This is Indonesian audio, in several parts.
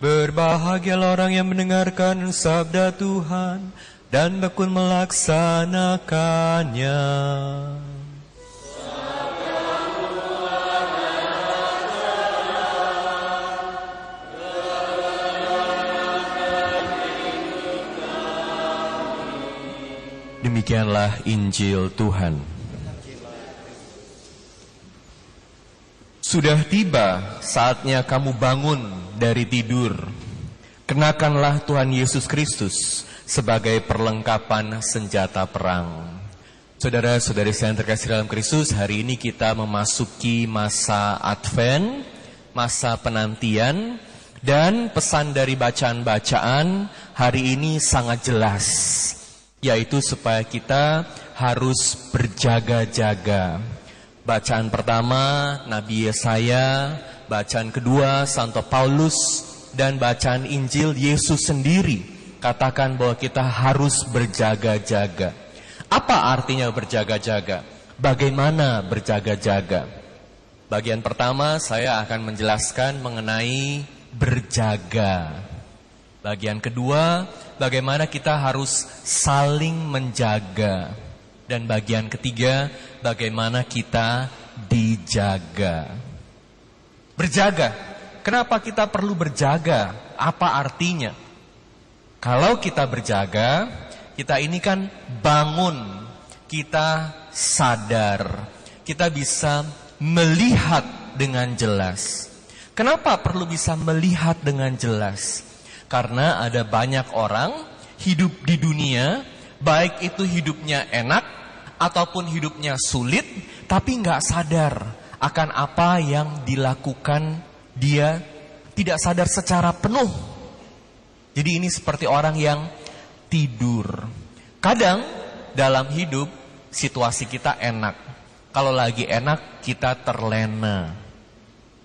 Berbahagialah orang yang mendengarkan sabda Tuhan dan tekun melaksanakannya. Demikianlah Injil Tuhan. Sudah tiba saatnya kamu bangun dari tidur. Kenakanlah Tuhan Yesus Kristus sebagai perlengkapan senjata perang. Saudara-saudari saya yang terkasih dalam Kristus, hari ini kita memasuki masa Advent, masa penantian, dan pesan dari bacaan-bacaan hari ini sangat jelas yaitu supaya kita harus berjaga-jaga. Bacaan pertama Nabi Yesaya, bacaan kedua Santo Paulus dan bacaan Injil Yesus sendiri katakan bahwa kita harus berjaga-jaga. Apa artinya berjaga-jaga? Bagaimana berjaga-jaga? Bagian pertama saya akan menjelaskan mengenai berjaga. Bagian kedua, bagaimana kita harus saling menjaga. Dan bagian ketiga, bagaimana kita dijaga. Berjaga. Kenapa kita perlu berjaga? Apa artinya? Kalau kita berjaga, kita ini kan bangun, kita sadar, kita bisa melihat dengan jelas. Kenapa perlu bisa melihat dengan jelas? Karena ada banyak orang hidup di dunia, baik itu hidupnya enak ataupun hidupnya sulit, tapi nggak sadar akan apa yang dilakukan dia tidak sadar secara penuh. Jadi ini seperti orang yang tidur. Kadang dalam hidup situasi kita enak. Kalau lagi enak kita terlena.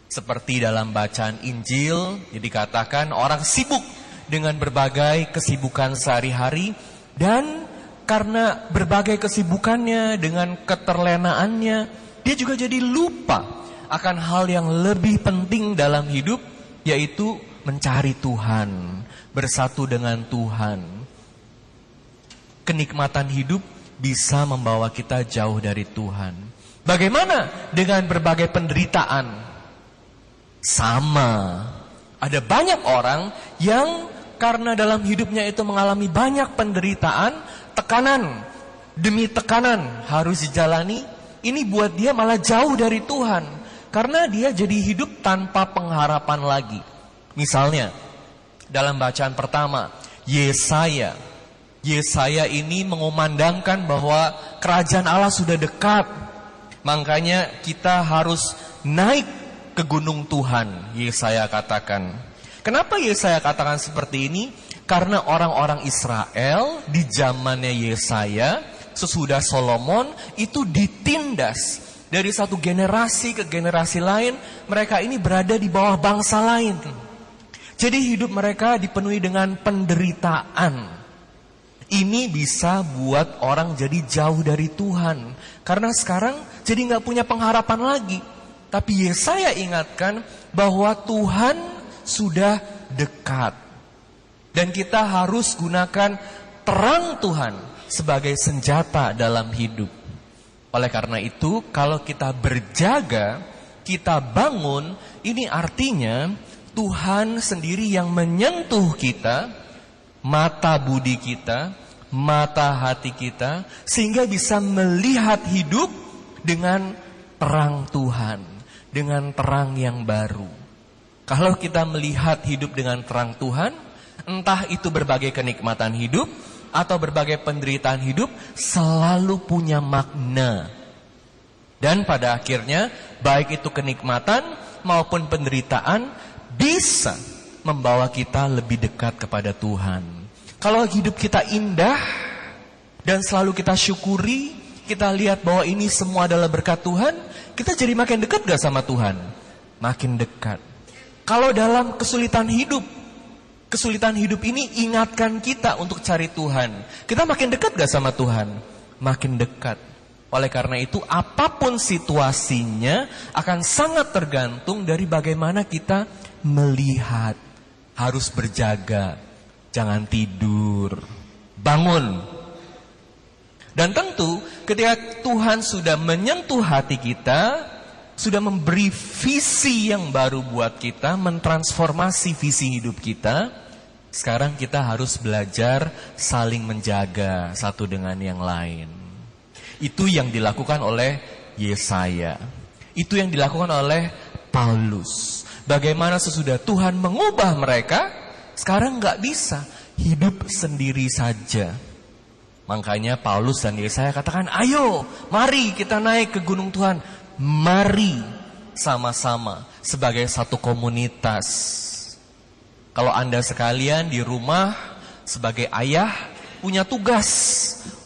Seperti dalam bacaan Injil, jadi katakan orang sibuk dengan berbagai kesibukan sehari-hari dan karena berbagai kesibukannya dengan keterlenaannya, dia juga jadi lupa akan hal yang lebih penting dalam hidup yaitu mencari Tuhan, bersatu dengan Tuhan. Kenikmatan hidup bisa membawa kita jauh dari Tuhan. Bagaimana dengan berbagai penderitaan? Sama. Ada banyak orang yang karena dalam hidupnya itu mengalami banyak penderitaan, tekanan demi tekanan harus dijalani, ini buat dia malah jauh dari Tuhan. Karena dia jadi hidup tanpa pengharapan lagi. Misalnya, dalam bacaan pertama, Yesaya. Yesaya ini mengumandangkan bahwa kerajaan Allah sudah dekat. Makanya kita harus naik ke gunung Tuhan, Yesaya katakan. Kenapa Yesaya katakan seperti ini? Karena orang-orang Israel di zamannya Yesaya sesudah Solomon itu ditindas dari satu generasi ke generasi lain, mereka ini berada di bawah bangsa lain. Jadi hidup mereka dipenuhi dengan penderitaan. Ini bisa buat orang jadi jauh dari Tuhan. Karena sekarang jadi nggak punya pengharapan lagi. Tapi Yesaya ingatkan bahwa Tuhan sudah dekat. Dan kita harus gunakan terang Tuhan sebagai senjata dalam hidup. Oleh karena itu, kalau kita berjaga, kita bangun, ini artinya Tuhan sendiri yang menyentuh kita, mata budi kita, mata hati kita, sehingga bisa melihat hidup dengan terang Tuhan, dengan terang yang baru. Kalau kita melihat hidup dengan terang Tuhan, entah itu berbagai kenikmatan hidup atau berbagai penderitaan hidup selalu punya makna. Dan pada akhirnya, baik itu kenikmatan maupun penderitaan bisa membawa kita lebih dekat kepada Tuhan. Kalau hidup kita indah dan selalu kita syukuri, kita lihat bahwa ini semua adalah berkat Tuhan, kita jadi makin dekat gak sama Tuhan? Makin dekat. Kalau dalam kesulitan hidup, kesulitan hidup ini ingatkan kita untuk cari Tuhan. Kita makin dekat gak sama Tuhan? Makin dekat. Oleh karena itu, apa pun situasinya akan sangat tergantung dari bagaimana kita melihat. harus berjaga, jangan tidur, bangun. Dan tentu ketika Tuhan sudah menyentuh hati kita, sudah memberi visi yang baru buat kita, mentransformasi visi hidup kita, sekarang kita harus belajar saling menjaga satu dengan yang lain. Itu yang dilakukan oleh Yesaya. Itu yang dilakukan oleh Paulus. Bagaimana sesudah Tuhan mengubah mereka, sekarang nggak bisa hidup sendiri saja. Makanya Paulus dan Yesaya katakan, ayo mari kita naik ke gunung Tuhan. Mari sama-sama sebagai satu komunitas. Kalau Anda sekalian di rumah sebagai ayah punya tugas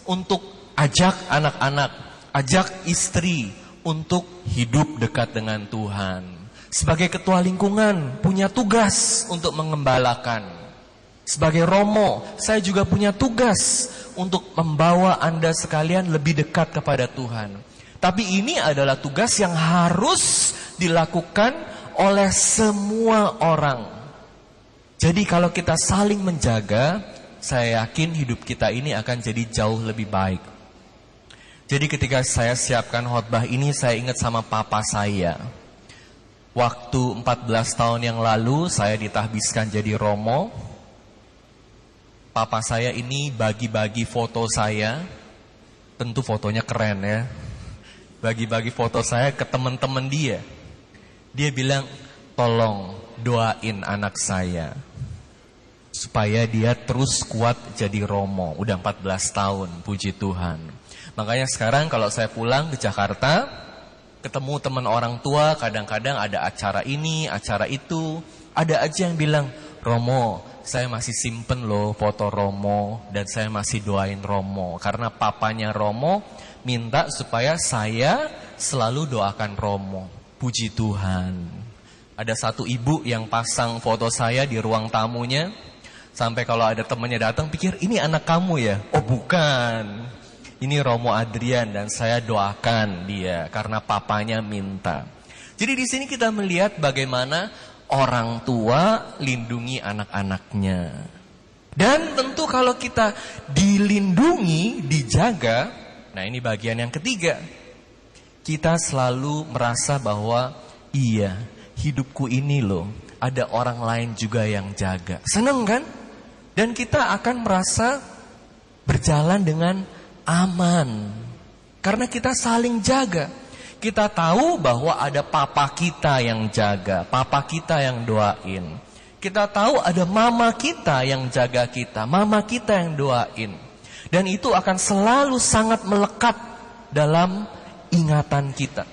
untuk ajak anak-anak, ajak istri untuk hidup dekat dengan Tuhan. Sebagai ketua lingkungan punya tugas untuk mengembalakan. Sebagai romo, saya juga punya tugas untuk membawa Anda sekalian lebih dekat kepada Tuhan. Tapi ini adalah tugas yang harus dilakukan oleh semua orang. Jadi kalau kita saling menjaga, saya yakin hidup kita ini akan jadi jauh lebih baik. Jadi ketika saya siapkan khotbah ini, saya ingat sama papa saya. Waktu 14 tahun yang lalu, saya ditahbiskan jadi romo. Papa saya ini bagi-bagi foto saya. Tentu fotonya keren ya bagi-bagi foto saya ke teman-teman dia. Dia bilang, tolong doain anak saya. Supaya dia terus kuat jadi Romo. Udah 14 tahun, puji Tuhan. Makanya sekarang kalau saya pulang ke Jakarta, ketemu teman orang tua, kadang-kadang ada acara ini, acara itu. Ada aja yang bilang, Romo, saya masih simpen loh foto Romo dan saya masih doain Romo karena papanya Romo minta supaya saya selalu doakan Romo. Puji Tuhan. Ada satu ibu yang pasang foto saya di ruang tamunya. Sampai kalau ada temannya datang pikir ini anak kamu ya? Oh bukan. Ini Romo Adrian dan saya doakan dia karena papanya minta. Jadi di sini kita melihat bagaimana orang tua lindungi anak-anaknya. Dan tentu kalau kita dilindungi, dijaga, Nah ini bagian yang ketiga. Kita selalu merasa bahwa iya hidupku ini loh ada orang lain juga yang jaga. Seneng kan? Dan kita akan merasa berjalan dengan aman. Karena kita saling jaga. Kita tahu bahwa ada papa kita yang jaga, papa kita yang doain. Kita tahu ada mama kita yang jaga kita, mama kita yang doain. Dan itu akan selalu sangat melekat dalam ingatan kita.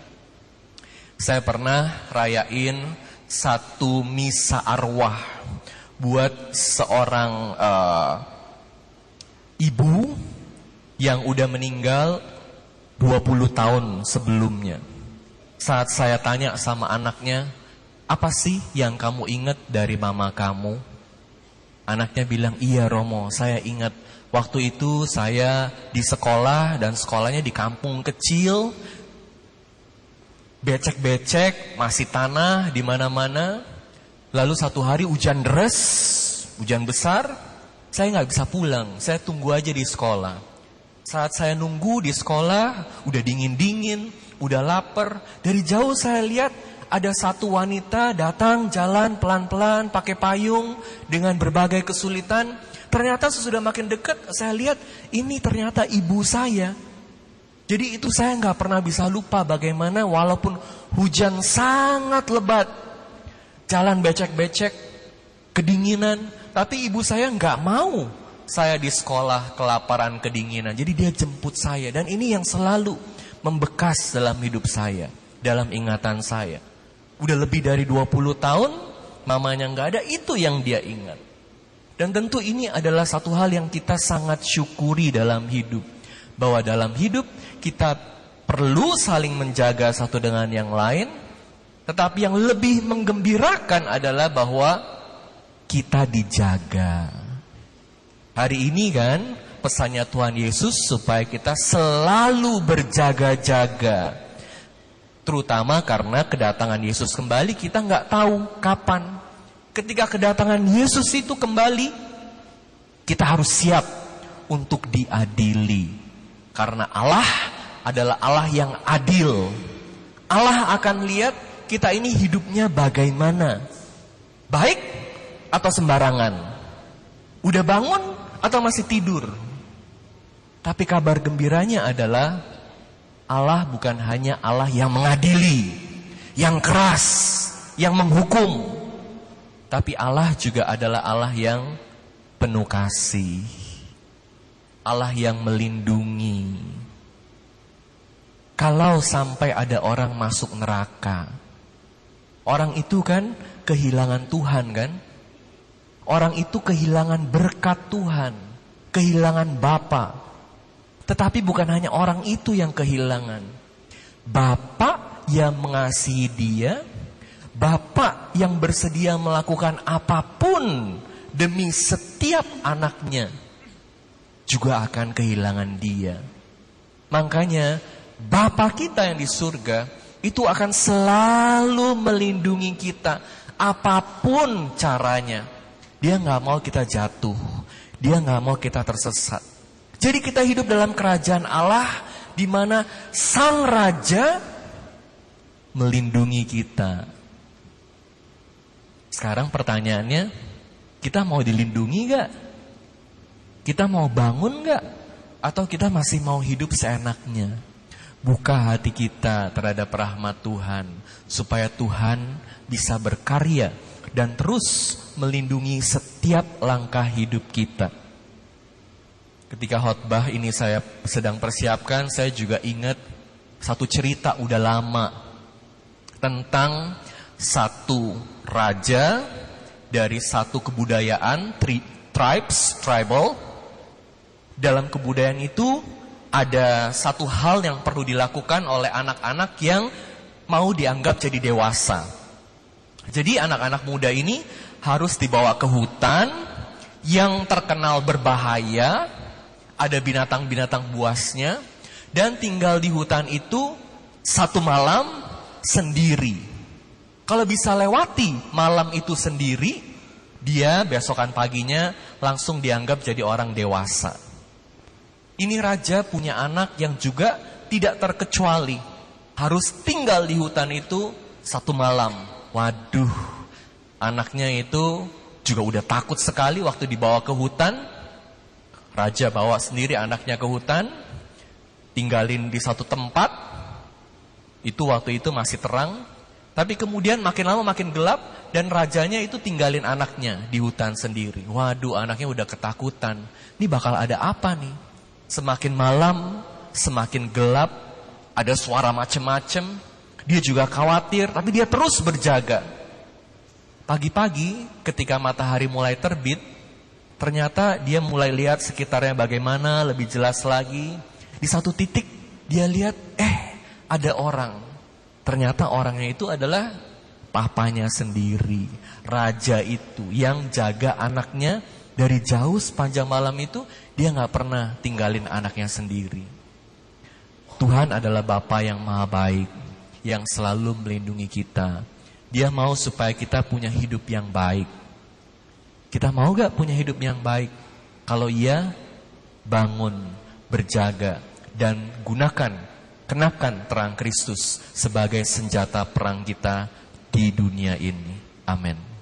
Saya pernah rayain satu misa arwah buat seorang uh, ibu yang udah meninggal 20 tahun sebelumnya. Saat saya tanya sama anaknya, apa sih yang kamu ingat dari mama kamu? Anaknya bilang, iya Romo, saya ingat Waktu itu saya di sekolah dan sekolahnya di kampung kecil. Becek-becek, masih tanah di mana-mana. Lalu satu hari hujan deras, hujan besar, saya nggak bisa pulang. Saya tunggu aja di sekolah. Saat saya nunggu di sekolah, udah dingin-dingin, udah lapar. Dari jauh saya lihat ada satu wanita datang jalan pelan-pelan pakai payung dengan berbagai kesulitan. Ternyata sesudah makin dekat saya lihat ini ternyata ibu saya. Jadi itu saya nggak pernah bisa lupa bagaimana walaupun hujan sangat lebat, jalan becek-becek, kedinginan, tapi ibu saya nggak mau saya di sekolah kelaparan kedinginan. Jadi dia jemput saya dan ini yang selalu membekas dalam hidup saya, dalam ingatan saya. Udah lebih dari 20 tahun mamanya nggak ada, itu yang dia ingat. Dan tentu ini adalah satu hal yang kita sangat syukuri dalam hidup. Bahwa dalam hidup kita perlu saling menjaga satu dengan yang lain. Tetapi yang lebih menggembirakan adalah bahwa kita dijaga. Hari ini kan pesannya Tuhan Yesus supaya kita selalu berjaga-jaga. Terutama karena kedatangan Yesus kembali kita nggak tahu kapan. Ketika kedatangan Yesus itu kembali, kita harus siap untuk diadili. Karena Allah adalah Allah yang adil. Allah akan lihat kita ini hidupnya bagaimana. Baik atau sembarangan. Udah bangun atau masih tidur. Tapi kabar gembiranya adalah Allah bukan hanya Allah yang mengadili, yang keras, yang menghukum. Tapi Allah juga adalah Allah yang penuh kasih. Allah yang melindungi. Kalau sampai ada orang masuk neraka, orang itu kan kehilangan Tuhan kan? Orang itu kehilangan berkat Tuhan, kehilangan Bapa. Tetapi bukan hanya orang itu yang kehilangan. Bapak yang mengasihi dia, Bapak yang bersedia melakukan apa pun demi setiap anaknya juga akan kehilangan dia. Makanya Bapak kita yang di surga itu akan selalu melindungi kita apa pun caranya. Dia nggak mau kita jatuh. Dia nggak mau kita tersesat. Jadi kita hidup dalam kerajaan Allah di mana sang raja melindungi kita. Sekarang pertanyaannya, kita mau dilindungi gak? Kita mau bangun gak? Atau kita masih mau hidup seenaknya? Buka hati kita terhadap rahmat Tuhan, supaya Tuhan bisa berkarya dan terus melindungi setiap langkah hidup kita. Ketika khotbah ini saya sedang persiapkan, saya juga ingat satu cerita udah lama tentang satu raja dari satu kebudayaan tri, tribes, tribal. Dalam kebudayaan itu ada satu hal yang perlu dilakukan oleh anak-anak yang mau dianggap jadi dewasa. Jadi anak-anak muda ini harus dibawa ke hutan yang terkenal berbahaya, ada binatang-binatang buasnya, dan tinggal di hutan itu satu malam sendiri. Kalau bisa lewati malam itu sendiri, dia besokan paginya langsung dianggap jadi orang dewasa. Ini raja punya anak yang juga tidak terkecuali. Harus tinggal di hutan itu satu malam. Waduh, anaknya itu juga udah takut sekali waktu dibawa ke hutan. Raja bawa sendiri anaknya ke hutan, tinggalin di satu tempat. Itu waktu itu masih terang, tapi kemudian makin lama makin gelap dan rajanya itu tinggalin anaknya di hutan sendiri. Waduh, anaknya udah ketakutan. Ini bakal ada apa nih? Semakin malam, semakin gelap, ada suara macem-macem. Dia juga khawatir, tapi dia terus berjaga. Pagi-pagi ketika matahari mulai terbit, ternyata dia mulai lihat sekitarnya bagaimana, lebih jelas lagi. Di satu titik dia lihat, eh ada orang. Ternyata orangnya itu adalah papanya sendiri. Raja itu yang jaga anaknya dari jauh sepanjang malam itu, dia nggak pernah tinggalin anaknya sendiri. Tuhan adalah Bapa yang maha baik yang selalu melindungi kita. Dia mau supaya kita punya hidup yang baik. Kita mau gak punya hidup yang baik? Kalau iya, bangun, berjaga, dan gunakan, kenakan terang Kristus sebagai senjata perang kita di dunia ini. Amin.